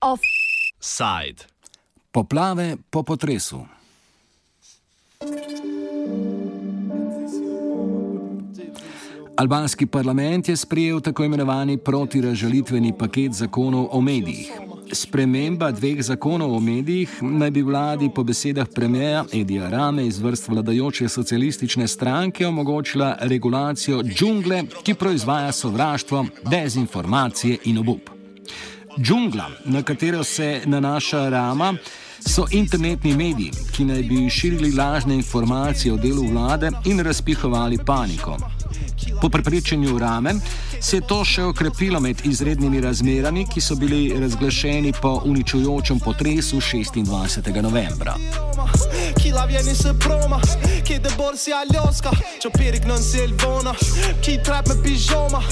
Offside. Poplave po potresu. Albanski parlament je sprejel tako imenovani protiražalitveni paket zakonov o medijih. Sprememba dveh zakonov o medijih naj bi vladi po besedah premijeja Edija Rame iz vrst vladajoče socialistične stranke omogočila regulacijo džungle, ki proizvaja sovraštvo, dezinformacije in obup. Džungla, na katero se nanaša Rama, so internetni mediji, ki naj bi širili lažne informacije o delu vlade in razpihovali paniko. Po prepričanju Rame se je to še okrepilo med izrednimi razmerami, ki so bili razglašeni po uničujočem potresu 26. novembra. Chi la viene se proma, che de borsi a ljoska Që pirik nën si elvona Ki trap me pijoma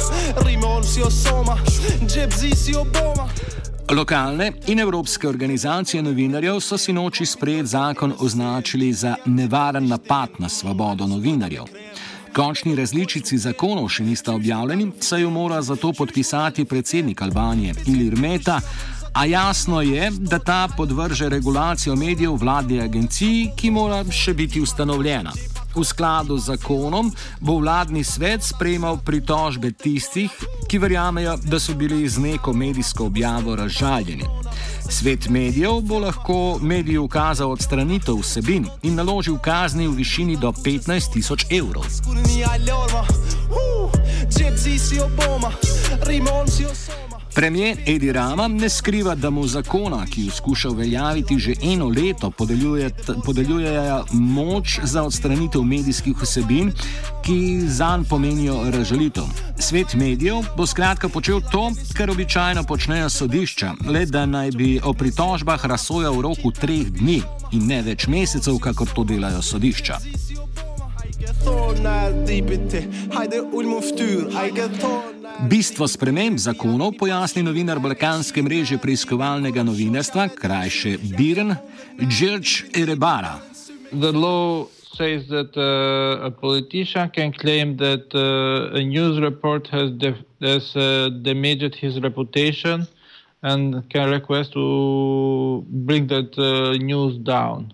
Rime on si osoma Gjebzi si oboma Lokalne in evropske organizacije novinarjev so si noči sprejet zakon označili za nevaren napad na svobodo novinarjev. Končni različici zakonov še nista objavljeni, saj jo mora zato podpisati predsednik Albanije Ilir Meta, a jasno je, da ta podvrže regulacijo medijev vladni agenciji, ki mora še biti ustanovljena. V skladu z zakonom bo vladni svet sprejemal pritožbe tistih, ki verjamejo, da so bili z neko medijsko objavo razžaljeni. Svet medijev bo lahko mediju ukazal odstranitev vsebin in naložil kazni v višini do 15 tisoč evrov. Skurni a ljorma uh, Gjebzi si oboma Rime on si osoma Premijer Edi Rama ne skriva, da mu zakona, ki jo skuša uveljaviti že eno leto, podeljuje, podeljujejo moč za odstranitev medijskih vsebin, ki zanj pomenijo razžalitev. Svet medijev bo skratka počel to, kar običajno počnejo sodišča, le da naj bi o pritožbah razsojal v roku treh dni in ne več mesecev, kakor to delajo sodišča. Thorna dipiti Hajde uljmo vtur Hajde thorna Bistvo sprememb zakonov pojasni novinar Balkanske mreže preiskovalnega novinarstva, krajše Biren, Džirč Erebara. the law says that uh, a politician can claim that uh, a news report has, def- has uh, damaged his reputation and can request to bring that uh, news down.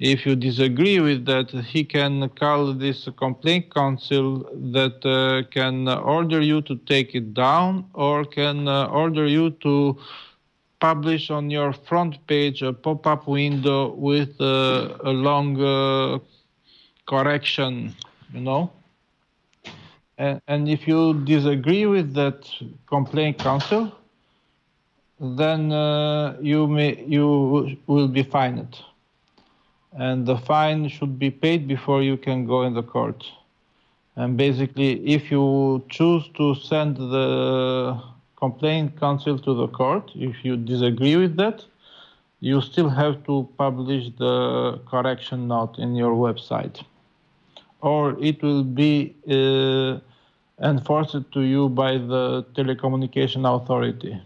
If you disagree with that, he can call this complaint council that uh, can order you to take it down or can uh, order you to publish on your front page a pop-up window with uh, a long uh, correction, you know. And, and if you disagree with that complaint council, then uh, you may you will be fined, and the fine should be paid before you can go in the court. And basically, if you choose to send the complaint counsel to the court, if you disagree with that, you still have to publish the correction note in your website. Or it will be uh, enforced to you by the telecommunication authority.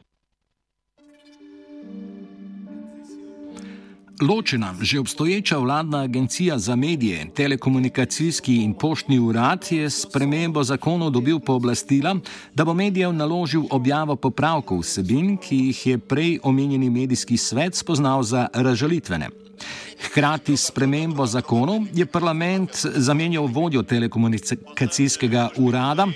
Ločena, že obstoječa vladna agencija za medije, telekomunikacijski in poštni urad je s premembo zakonov dobil pooblastila, da bo medijev naložil objavo popravkov vsebin, ki jih je prej omenjeni medijski svet spoznal za razžalitvene. Hkrati s premembo zakonov je parlament zamenjal vodjo telekomunikacijskega urada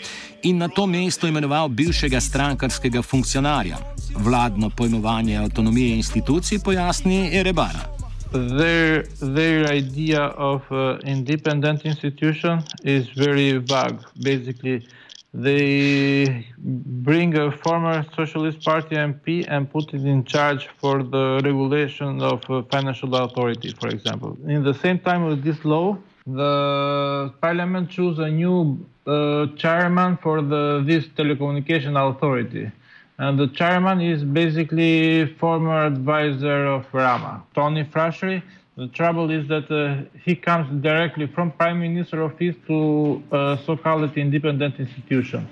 in na to mesto imenoval bivšega strankarskega funkcionarja. Vladno pojmovanje avtonomije institucij pojasni Erebara. Their their idea of uh, independent institution is very vague. Basically, they bring a former Socialist Party MP and put it in charge for the regulation of uh, financial authority, for example. In the same time with this law, the Parliament choose a new uh, chairman for the this telecommunication authority. And the chairman is basically former advisor of Rama, Tony Frashery. The trouble is that uh, he comes directly from prime minister office to uh, so-called independent institution.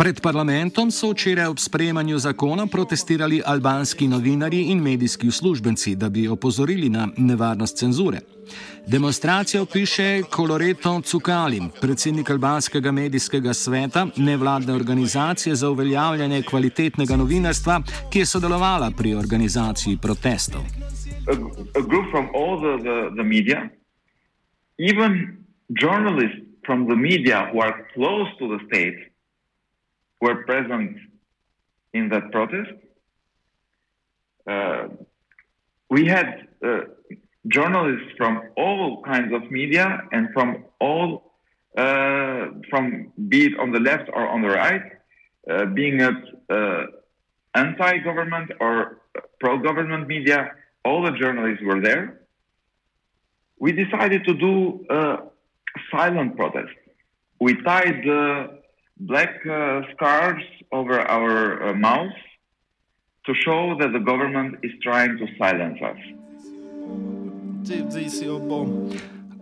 Pred parlamentom so včeraj ob sprejemanju zakona protestirali albanski novinari in medijski uslužbenci, da bi opozorili na nevarnost cenzure. Demonstracijo piše Coloreto Cukali, predsednik albanskega medijskega sveta, nevladne organizacije za uveljavljanje kvalitetnega novinarstva, ki je sodelovala pri organizaciji protestov. A, a group from all the, the, the media, even journalists from the media who are close to the state, were present in that protest. Uh, we had uh, journalists from all kinds of media and from all, uh, from be it on the left or on the right, uh, being it uh, anti-government or pro-government media, all the journalists were there. We decided to do a silent protest. We tied the black uh, scarves over our uh, mouths to show that the government is trying to silence us.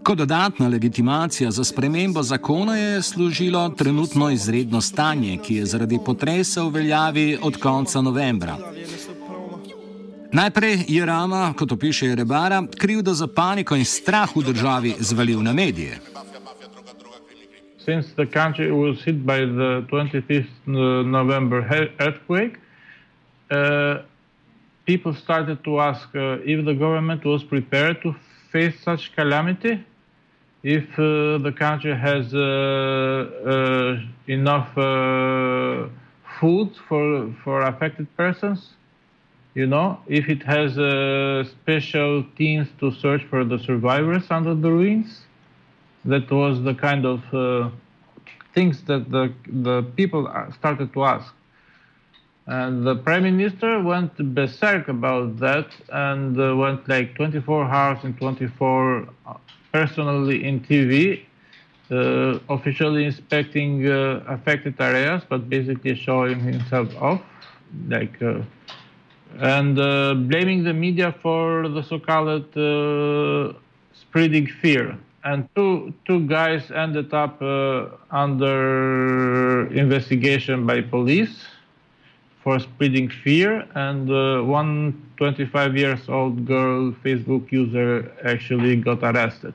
Kot dodatna legitimacija za spremembo zakona je služilo trenutno izredno stanje, ki je zaradi potresa v veljavi od konca novembra. Najprej je Rama, kot opiše Rebara, krivdo za paniko in strah v državi zvalil na medije. Since the country was hit by the 25th November earthquake, uh, people started to ask uh, if the government was prepared to face such calamity, if uh, the country has uh, uh, enough uh, food for, for affected persons, you know, if it has special teams to search for the survivors under the ruins that was the kind of uh, things that the, the people started to ask. And the prime minister went berserk about that and uh, went like 24 hours and 24 uh, personally in TV, uh, officially inspecting uh, affected areas, but basically showing himself off, like, uh, and blaming the media for the so-called spreading fear and two two guys ended up uh, under investigation by police for spreading fear, and uh, one 25 years old girl Facebook user actually got arrested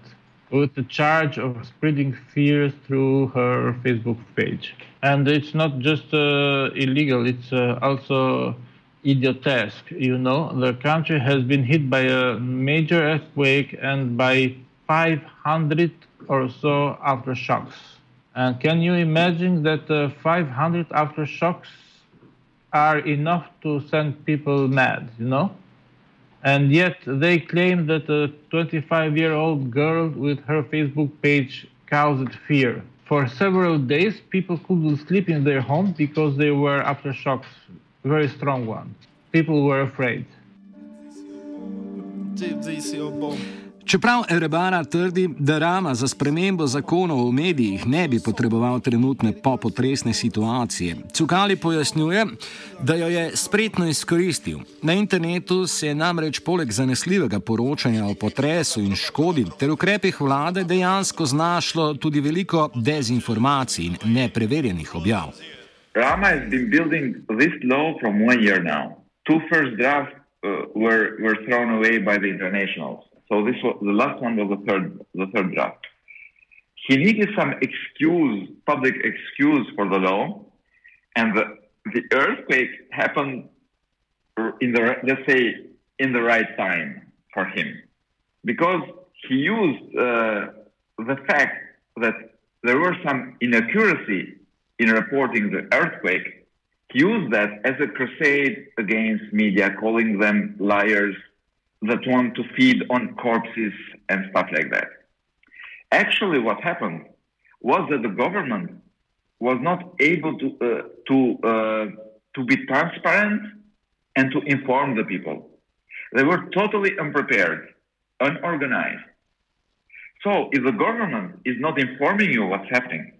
with the charge of spreading fear through her Facebook page. And it's not just uh, illegal; it's uh, also idiotesque. You know, the country has been hit by a major earthquake and by 500 or so aftershocks. And can you imagine that uh, 500 aftershocks are enough to send people mad, you know? And yet they claim that a 25 year old girl with her Facebook page caused fear. For several days, people couldn't sleep in their home because they were aftershocks, very strong ones. People were afraid. Čeprav Erebara trdi, da Rama za spremembo zakonov o medijih ne bi potreboval trenutne popotresne situacije, Cukali pojasnjuje, da jo je spretno izkoristil. Na internetu se je namreč poleg zanesljivega poročanja o potresu in škodi ter ukrepih vlade dejansko znašlo tudi veliko dezinformacij in nepreverjenih objav. Rama has been building this law from one year now. Two first drafts uh, were, were thrown away by the internationals. So this was the last one was the third the third draft. He needed some excuse, public excuse for the law, and the, the earthquake happened in the let's say in the right time for him, because he used uh, the fact that there were some inaccuracy in reporting the earthquake. He used that as a crusade against media, calling them liars that want to feed on corpses and stuff like that. Actually, what happened was that the government was not able to uh, to uh, to be transparent and to inform the people. They were totally unprepared, unorganized. So, if the government is not informing you what's happening,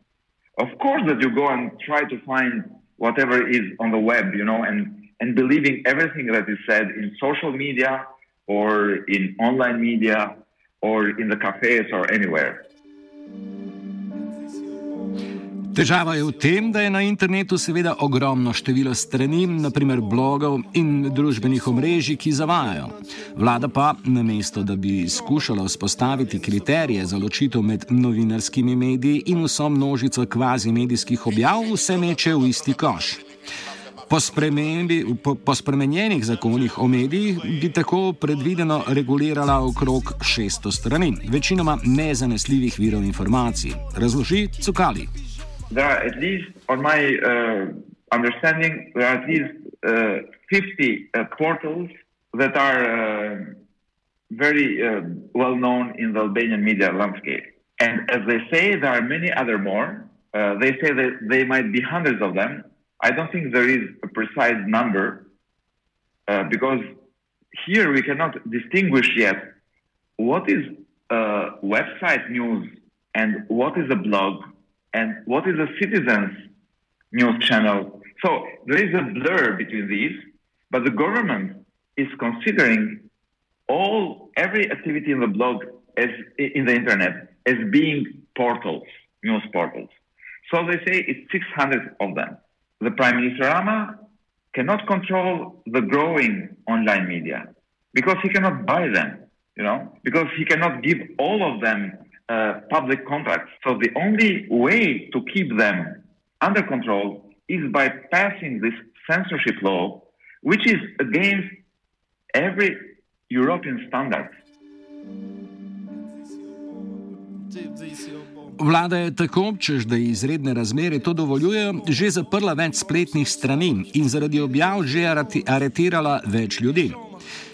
of course that you go and try to find whatever is on the web, you know, and and believing everything that is said in social media or in online media or in the cafes or anywhere. Težava je v tem, da je na internetu seveda ogromno število strani, naprimer blogov in družbenih omrežij, ki zavajajo. Vlada pa, namesto da bi skušala vzpostaviti kriterije za ločitev med novinarskimi mediji in vso množico kvazi medijskih objav, vse meče v isti koš. Po, po, po spremenjenih zakonih o medijih bi tako predvideno regulirala okrog 600 strani, večinoma nezanesljivih virov informacij. Razloži Cukali. there are at least, on my uh, understanding, there are at least uh, 50 uh, portals that are uh, very uh, well known in the Albanian media landscape. And as they say, there are many other more. Uh, they say that they might be hundreds of them. I don't think there is a precise number uh, because here we cannot distinguish yet what is a website news and what is a blog and what is a citizen's news channel. So there is a blur between these, but the government is considering all every activity in the blog as in the internet as being portals, news portals. So they say it's 600 of them. The Prime Minister Rama cannot control the growing online media because he cannot buy them, you know, because he cannot give all of them uh, public contracts. So the only way to keep them under control is by passing this censorship law, which is against every European standard. Vlada je tako, čež da izredne razmere to dovoljujejo, že zaprla več spletnih strani in zaradi objav že aretirala več ljudi.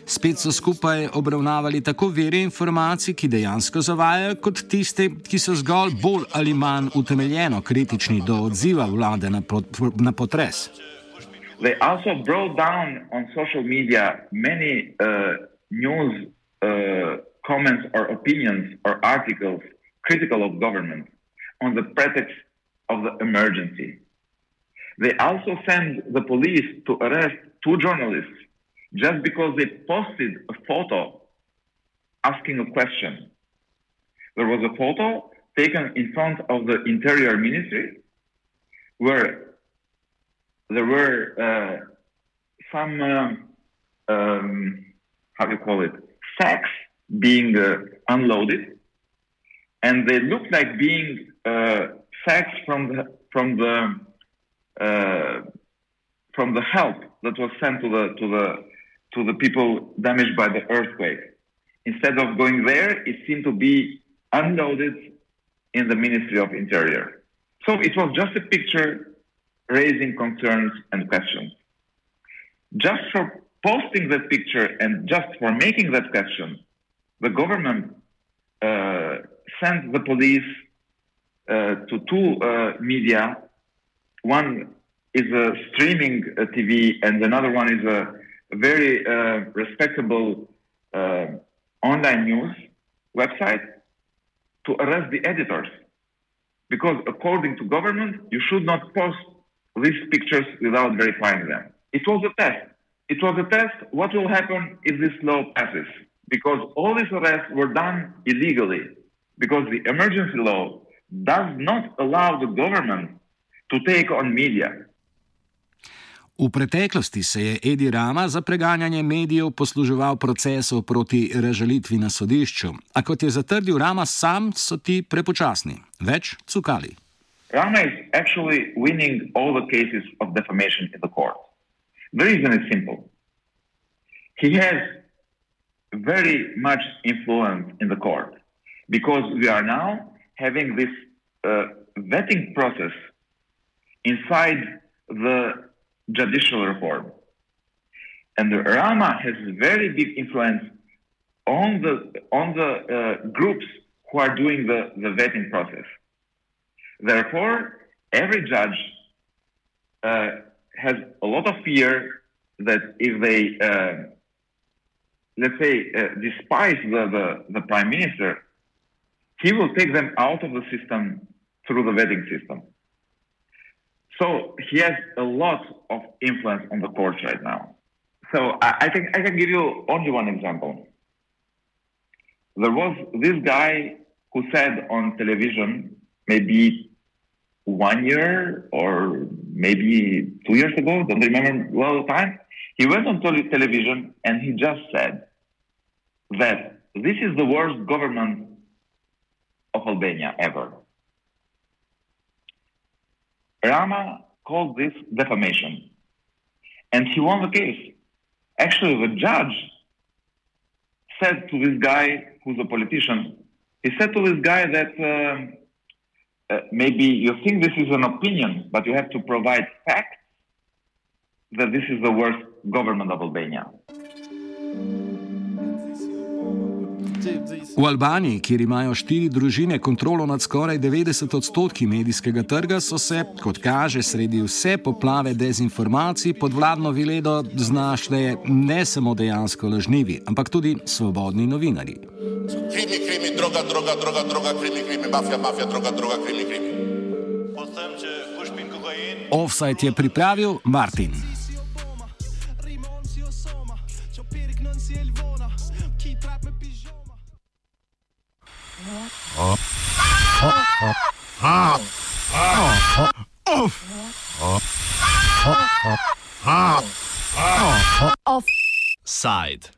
Spet so skupaj obravnavali tako vere informacij, ki dejansko zavajajo, kot tiste, ki so zgolj bolj ali manj utemeljeno kritični do odziva vlade na, pot, na potres. They also brought down on social media many uh, news uh, comments or opinions or articles critical of government on the pretext of the emergency. They also sent the police to arrest two journalists just because they posted a photo asking a question. There was a photo taken in front of the Interior Ministry where there were uh, some, uh, um, how do you call it, sacks being uh, unloaded, and they looked like being uh, sacks from the from the uh, from the help that was sent to the to the to the people damaged by the earthquake. Instead of going there, it seemed to be unloaded in the Ministry of Interior. So it was just a picture raising concerns and questions. Just for posting that picture and just for making that question, the government uh, sent the police uh, to two uh, media. One is a streaming uh, TV, and another one is a very respectable online news website to arrest the editors. Because according to government, you should not post these pictures without verifying them. It was a test. It was a test. What will happen if this law passes? Because all these arrests were done illegally. Because the emergency law does not allow the government to take on media. V preteklosti se je Edi Rama za preganjanje medijev posluževal procesov proti razžalitvi na sodišču, a kot je zatrdil Rama sam, so ti prepočasni. Več cukali. Rama is actually winning all the cases of defamation in the court. The reason is simple. He has very much influence in the court because we are now having this uh, vetting process inside the judicial reform. And the Rama has very big influence on the on the uh, groups who are doing the, the vetting process. Therefore, every judge uh, has a lot of fear that if they, uh, let's say, uh, despise the, the, the prime minister, he will take them out of the system through the vetting system. So he has a lot of influence on the courts right now. So I, think I can give you only one example. There was this guy who said on television maybe one year or maybe two years ago, don't remember well the time, he went on television and he just said that this is the worst government of Albania ever. Rama called this defamation and he won the case. Actually, the judge said to this guy, who's a politician, he said to this guy that uh, uh, maybe you think this is an opinion, but you have to provide facts that this is the worst government of Albania. V Albaniji, kjer imajo štiri družine kontrolo nad skoraj 90 odstotki medijskega trga, so se, kot kaže, sredi vse poplave dezinformacij pod vladno viledo znašle ne samo dejansko lažnivi, ampak tudi svobodni novinari. Krimi, krimi, droga, droga, droga, droga, krimi, krimi, mafija, mafija, droga, droga, krimi, krimi. Offside je pripravil Martin. Offside.